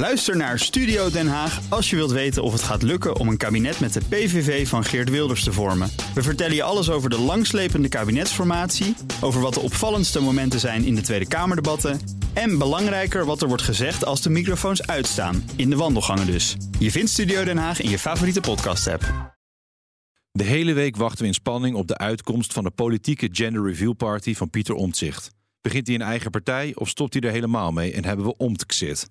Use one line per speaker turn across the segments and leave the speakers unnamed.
Luister naar Studio Den Haag als je wilt weten of het gaat lukken om een kabinet met de PVV van Geert Wilders te vormen. We vertellen je alles over de langslepende kabinetsformatie, over wat de opvallendste momenten zijn in de Tweede Kamerdebatten en belangrijker wat er wordt gezegd als de microfoons uitstaan, in de wandelgangen dus. Je vindt Studio Den Haag in je favoriete podcast-app.
De hele week wachten we in spanning op de uitkomst van de politieke gender review party van Pieter Omtzigt. Begint hij een eigen partij of stopt hij er helemaal mee en hebben we Omtzigt?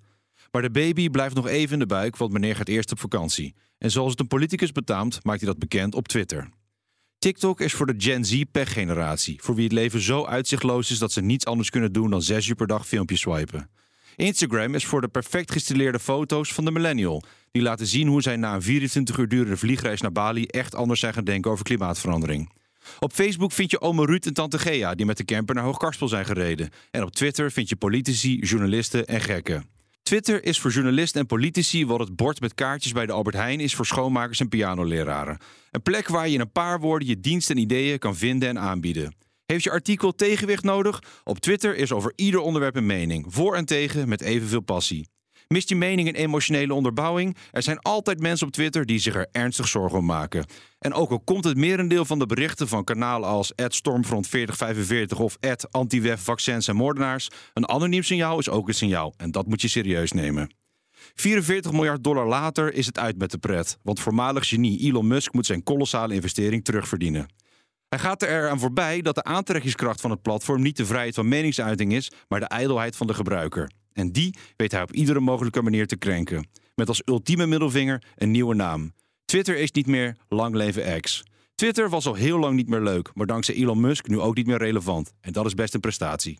Maar de baby blijft nog even in de buik, want meneer gaat eerst op vakantie. En zoals het een politicus betaamt, maakt hij dat bekend op Twitter. TikTok is voor de Gen Z-pechgeneratie, voor wie het leven zo uitzichtloos is dat ze niets anders kunnen doen dan zes uur per dag filmpjes swipen. Instagram is voor de perfect gestileerde foto's van de millennial, die laten zien hoe zij na een 24 uur durende vliegreis naar Bali echt anders zijn gaan denken over klimaatverandering. Op Facebook vind je oma Ruud en tante Gea die met de camper naar Hoogkarspel zijn gereden. En op Twitter vind je politici, journalisten en gekken. Twitter is voor journalisten en politici wat het bord met kaartjes bij de Albert Heijn is voor schoonmakers en pianoleraren. Een plek waar je in een paar woorden je dienst en ideeën kan vinden en aanbieden. Heeft je artikel tegenwicht nodig? Op Twitter is over ieder onderwerp een mening, voor en tegen met evenveel passie. Mist je mening en emotionele onderbouwing? Er zijn altijd mensen op Twitter die zich er ernstig zorgen om maken. En ook al komt het merendeel van de berichten van kanalen als Stormfront4045 of antiwef vaccins en moordenaars, een anoniem signaal is ook een signaal. En dat moet je serieus nemen. 44 miljard dollar later is het uit met de pret. Want voormalig genie Elon Musk moet zijn kolossale investering terugverdienen. Hij gaat er eraan voorbij dat de aantrekkingskracht van het platform niet de vrijheid van meningsuiting is, maar de ijdelheid van de gebruiker. En die weet hij op iedere mogelijke manier te krenken. Met als ultieme middelvinger een nieuwe naam. Twitter is niet meer lang leven X. Twitter was al heel lang niet meer leuk, maar dankzij Elon Musk nu ook niet meer relevant. En dat is best een prestatie.